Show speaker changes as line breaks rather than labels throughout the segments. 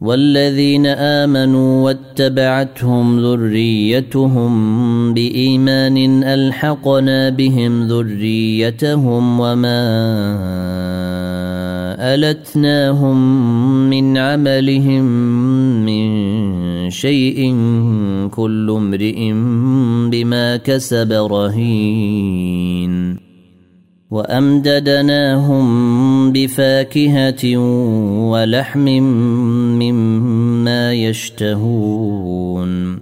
والذين آمنوا واتبعتهم ذريتهم بإيمان ألحقنا بهم ذريتهم وما ألتناهم من عملهم من شيء كل امرئ بما كسب رهين وأمددناهم بفاكهة ولحم مما يشتهون.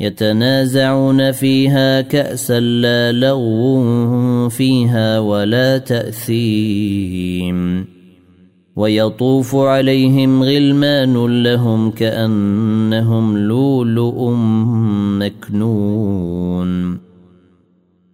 يتنازعون فيها كأسا لا لغو فيها ولا تأثيم. ويطوف عليهم غلمان لهم كأنهم لؤلؤ مكنون.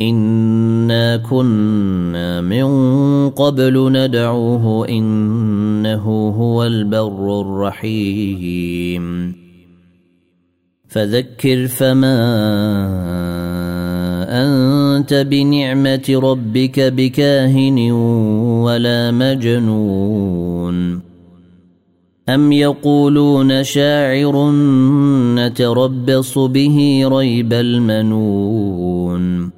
انا كنا من قبل ندعوه انه هو البر الرحيم فذكر فما انت بنعمه ربك بكاهن ولا مجنون ام يقولون شاعر نتربص به ريب المنون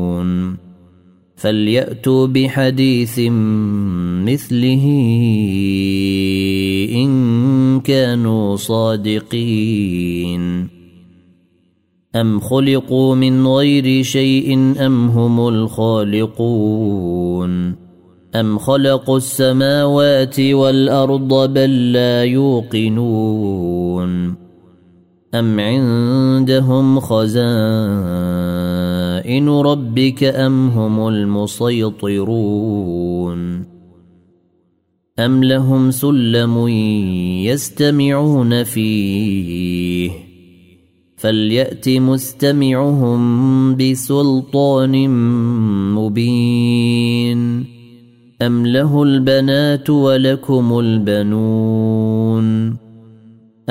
فليأتوا بحديث مثله إن كانوا صادقين. أم خلقوا من غير شيء أم هم الخالقون؟ أم خلقوا السماوات والأرض بل لا يوقنون؟ أم عندهم خزائن ربك أم هم المسيطرون أم لهم سلم يستمعون فيه فليأت مستمعهم بسلطان مبين أم له البنات ولكم البنون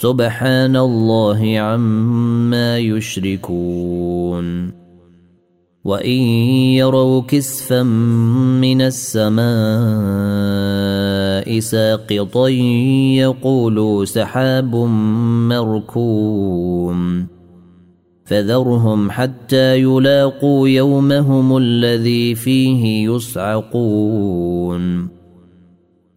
سبحان الله عما يشركون. وإن يروا كسفا من السماء ساقطا يقولوا سحاب مركوم. فذرهم حتى يلاقوا يومهم الذي فيه يصعقون.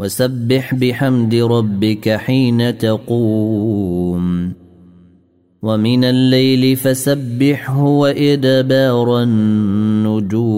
وسبح بحمد ربك حين تقوم. ومن الليل فسبحه وإدبار النجوم.